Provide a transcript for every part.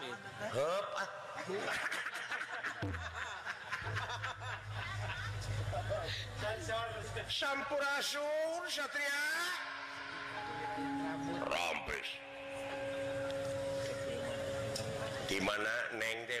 He Xorajur ja tri Romes dimana nemnde.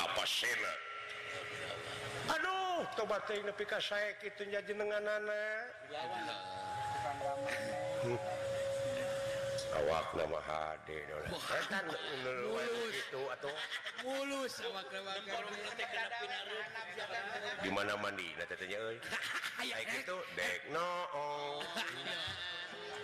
apa aduh coba ini pikasi itunya jenengan anak awaklama HD mu di gimana mandi kayak gitu Degno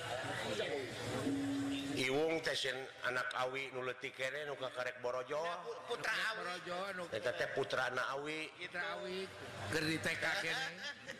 mau hiungtesen anak awi nule ti kere uka karek borojojo tete putra anak awiwi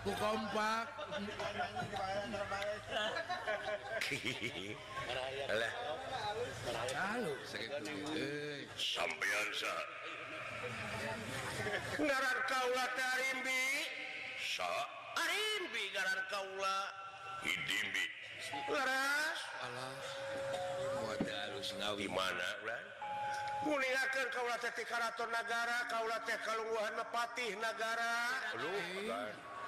punya Kompak eh. sampeyan gimana karator negara Kaula luar nepati negara lu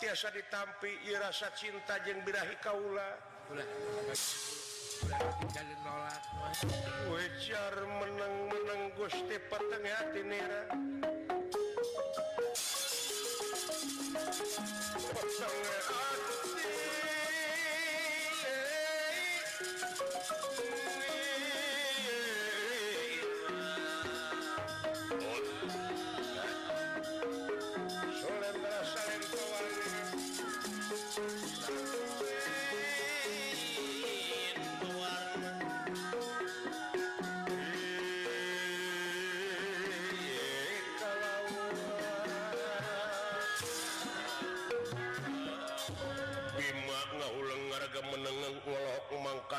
biasa ditampai I rasa cinta Jngbirahi Kaula wajar menangmenang Gusti perhati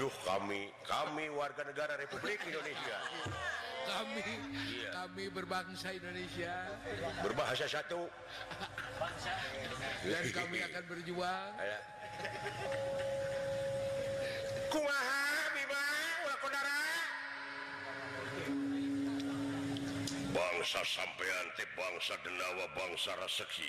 Duh kami, kami warga negara Republik Indonesia. Kami, iya. kami berbangsa Indonesia. Berbahasa satu. Bangsa. Dan kami akan berjuang. Iya. Kumaha bima wakodara. Bangsa sampean teh bangsa denawa bangsa raseksi.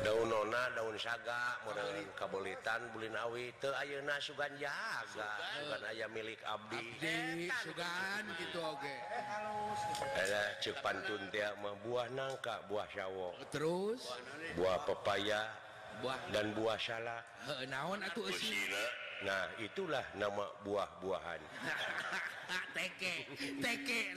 punya daunona daun saga Kabolitan Bulinda Awi Auna Suganjaga bukan ayah milik Abdi Jepan tuntiak membuah nangka buah syawo terus buah pepaya buah dan buah slah kenawan atau punya Nah itulah nama buah-buahan penraga Bimari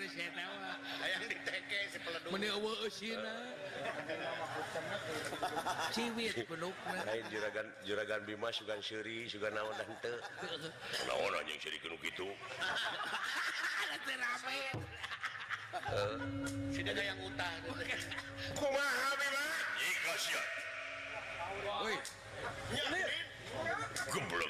gemblok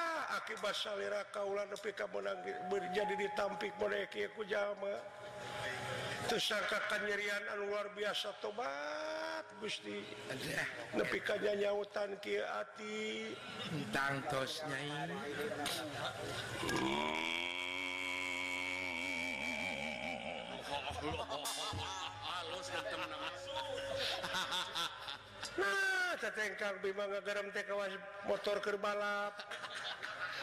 bas kaulan lebihang menjadi ditamppik olehku Jama tersa kerianan luar biasa tobat Gusti lebihkannyanya hutan kia-hati tentangtosnya iniamK motorkerbaat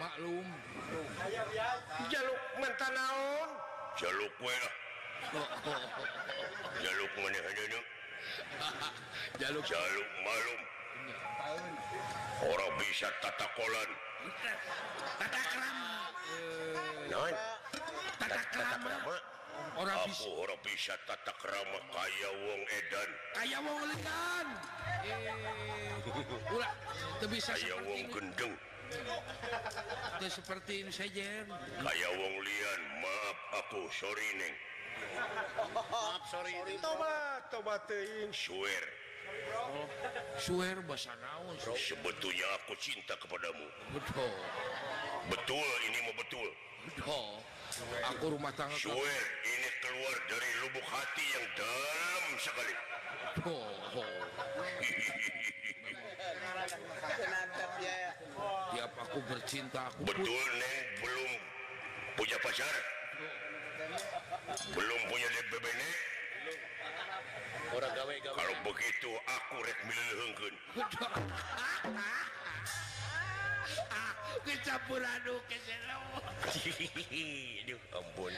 maklum jaluk menanaun jaluk jalukluklum orang bisa tata ko orang bisa tata krama kaya wong edan tapi saya wong eh, genddeng seperti ini saja won Maaf aku sore su bahasa sebetulnya aku cinta kepadamutul betul ini mau betul aku rumah ta ini keluar daribuk hati yang dalam sekali aku bercinta aku betul neng belum punya pacar belum punya DPB nih orang gawe gawe kalau begitu aku rek milih hengkun kecampur aduk ke aduh ampun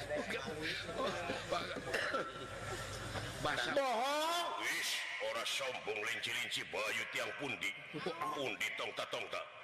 bahasa bohong wis orang sombong linci-linci bayu tiang pundi pundi tongta-tongta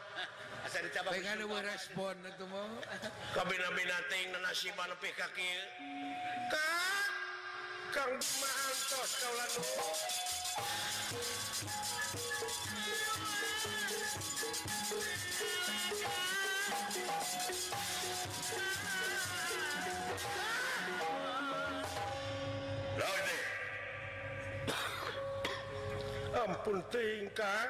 asal ditabak pengen gue respon itu mau kabina binating dan nasiban kaki kak kang kau lalu Ampun tingkang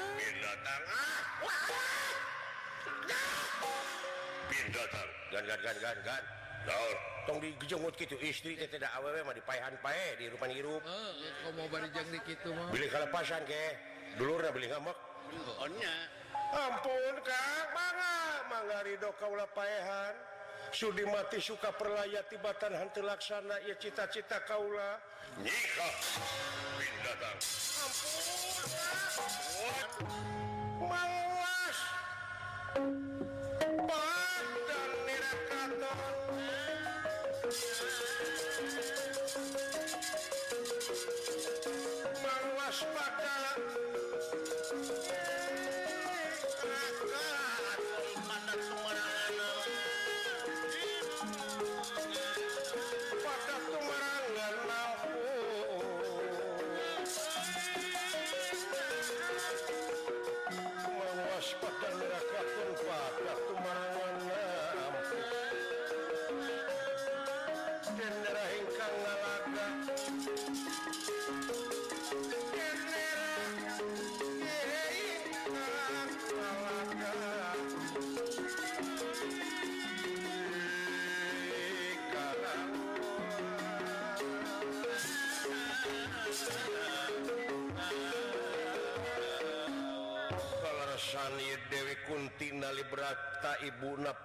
gitu istri tidak a dipapa dipan Irup beli dulu beli ampunho Kaulaahan Su di mati suka perlaya-tibatan hanti laksana ia cita-cita Kaula mang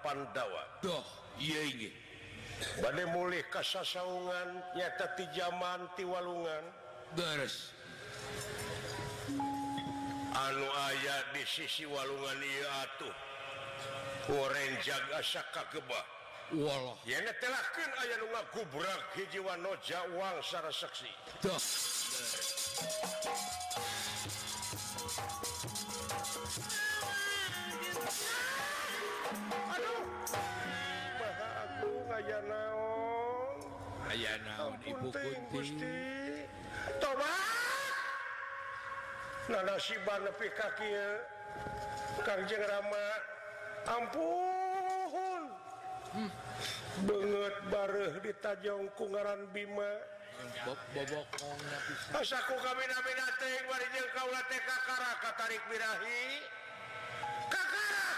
Pandawa tuhh bad kasasaungan nyatatitiwalungan beres anu ayat di sisiwalungan atuh orangegageba kubrakwano Jawangsaksi punya Hal aja ibuku guststi to Na sibar lebih kaki Kajeng ramat ampun banget bare ditajjung kungeran Bima bobokkurik Mirahi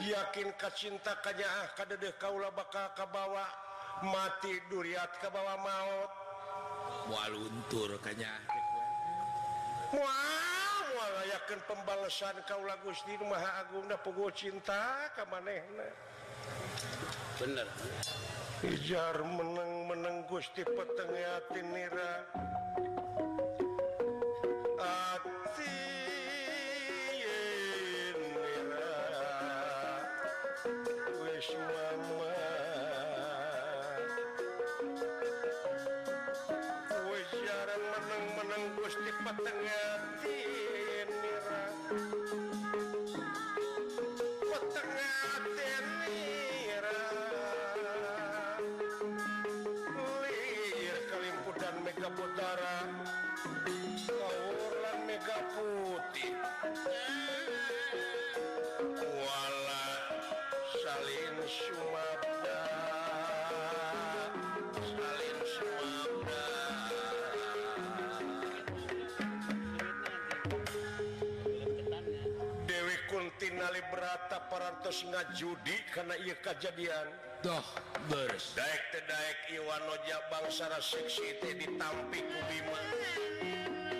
yakin kacinta kajjah deh kaulahwa mati duriat Kawa maut waturnya Wow yakin pembalesan kau lagus rumah Agung cintaeh benerjar meneng menengu tipetengah 500 nggak judi karena ia kejadian toh ber terdaik Iwallaunya bangsa seksi di tau kubi mana Hai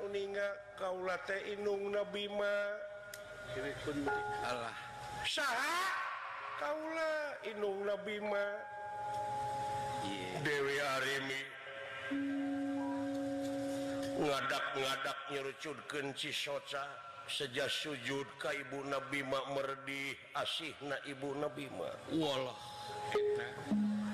punyaingung Nabima Allah Kaung Nabima ngada menganya rujud keci soca sejak sujud Kaibu Nabima Merdi asih na Ibu Nabimawala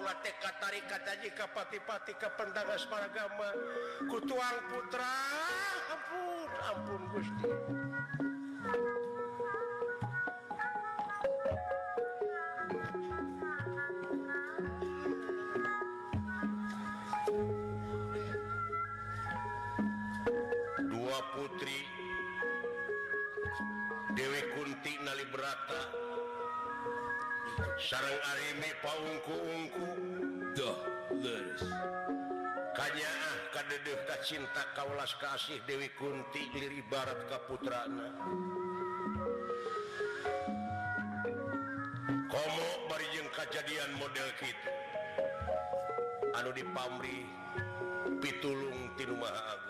tari jika pati-pati ke pendaangan paragama ke tuang Putra dua putri Dewek Kutingliberata saungkuungku kanya de cinta Kas kasih Dewi Kuntidiri Barat Kaputran Kom par jengkajadian model kita Ad di Pari pitulung di rumahku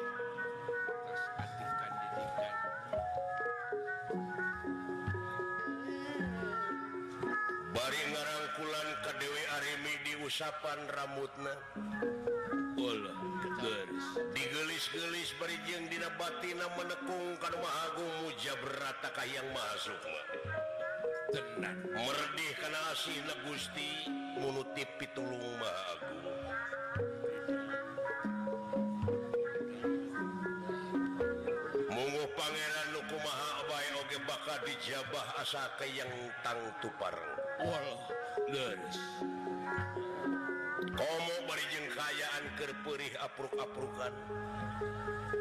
pukulan ke Dewimi diucapan ramutna digelis-gelis Di battina menekungkan magu muja berata kayakang mama meih karena Gusti menutip pitu ma mu diba as yang ta tupar kamu bari jengkayaankerpurih arup-apurukan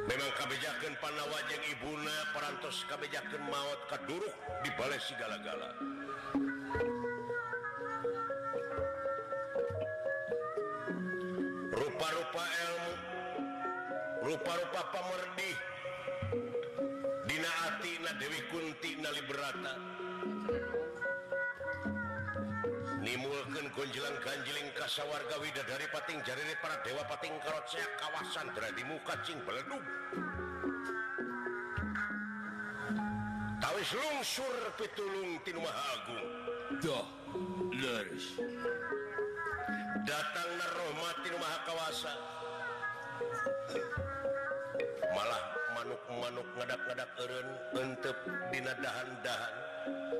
memang kabijakan panah wajeng Ibuuna parantos kabijakan maut kadurruh di Balai segala-gala rupa-rupa elmu rupa-rupa pamerih Dinahati Na Dewi Kunti nali berata gojelanjling kerasa warga Wida dari pating ja para Dewa pating ke saya kawasan dimukacingledwis lungsurtulung rumah Agung datanglahmati rumahkawasan malah manuk-manuknge- keun untuk binadahan-dahan untuk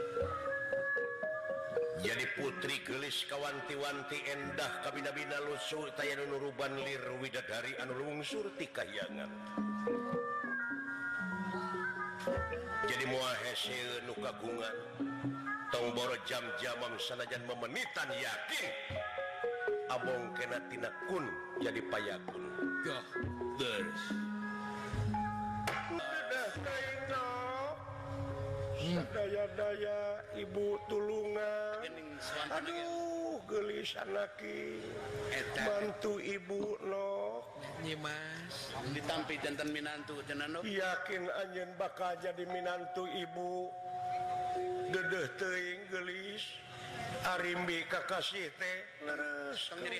gelis kawanti-wanti endah kami Nabinaurbanidadari anulung Surtiangan jadi muail kagungan tombbor jam-jamang sanajan memenitan yakin Abong kenatina pun jadi pay pun day-daya ibu tuh gelisan lagi bantu ibu lonyi Mas ditampi tentang Minant yakin angin bakal jadi Minantu ibu gedeis arimbi kakasite iri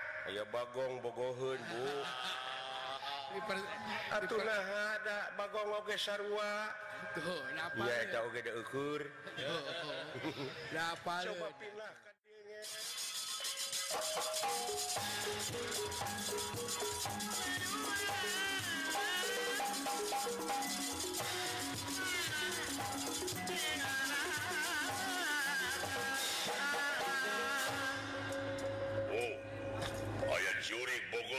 Ayo bagongbogohun Bu artlah ada bagong lo gesarwa ukur dapat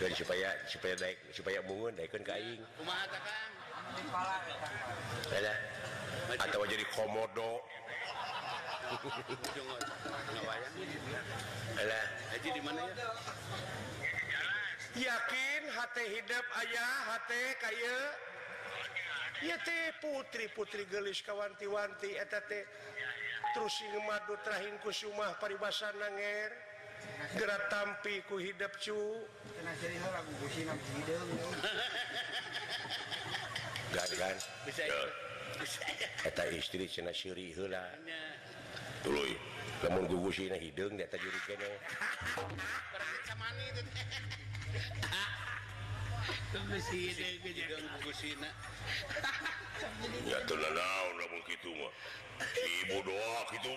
dari supaya supaya baik supayabun ka jadi komodo yakin H Hiab ayaah H kay putri-putri gelis kawanti-wanti etT terusing Dutrahinku cumah paribasan Nenger mau gerak tammpi ku hidup cu istriy Ibu doa hidup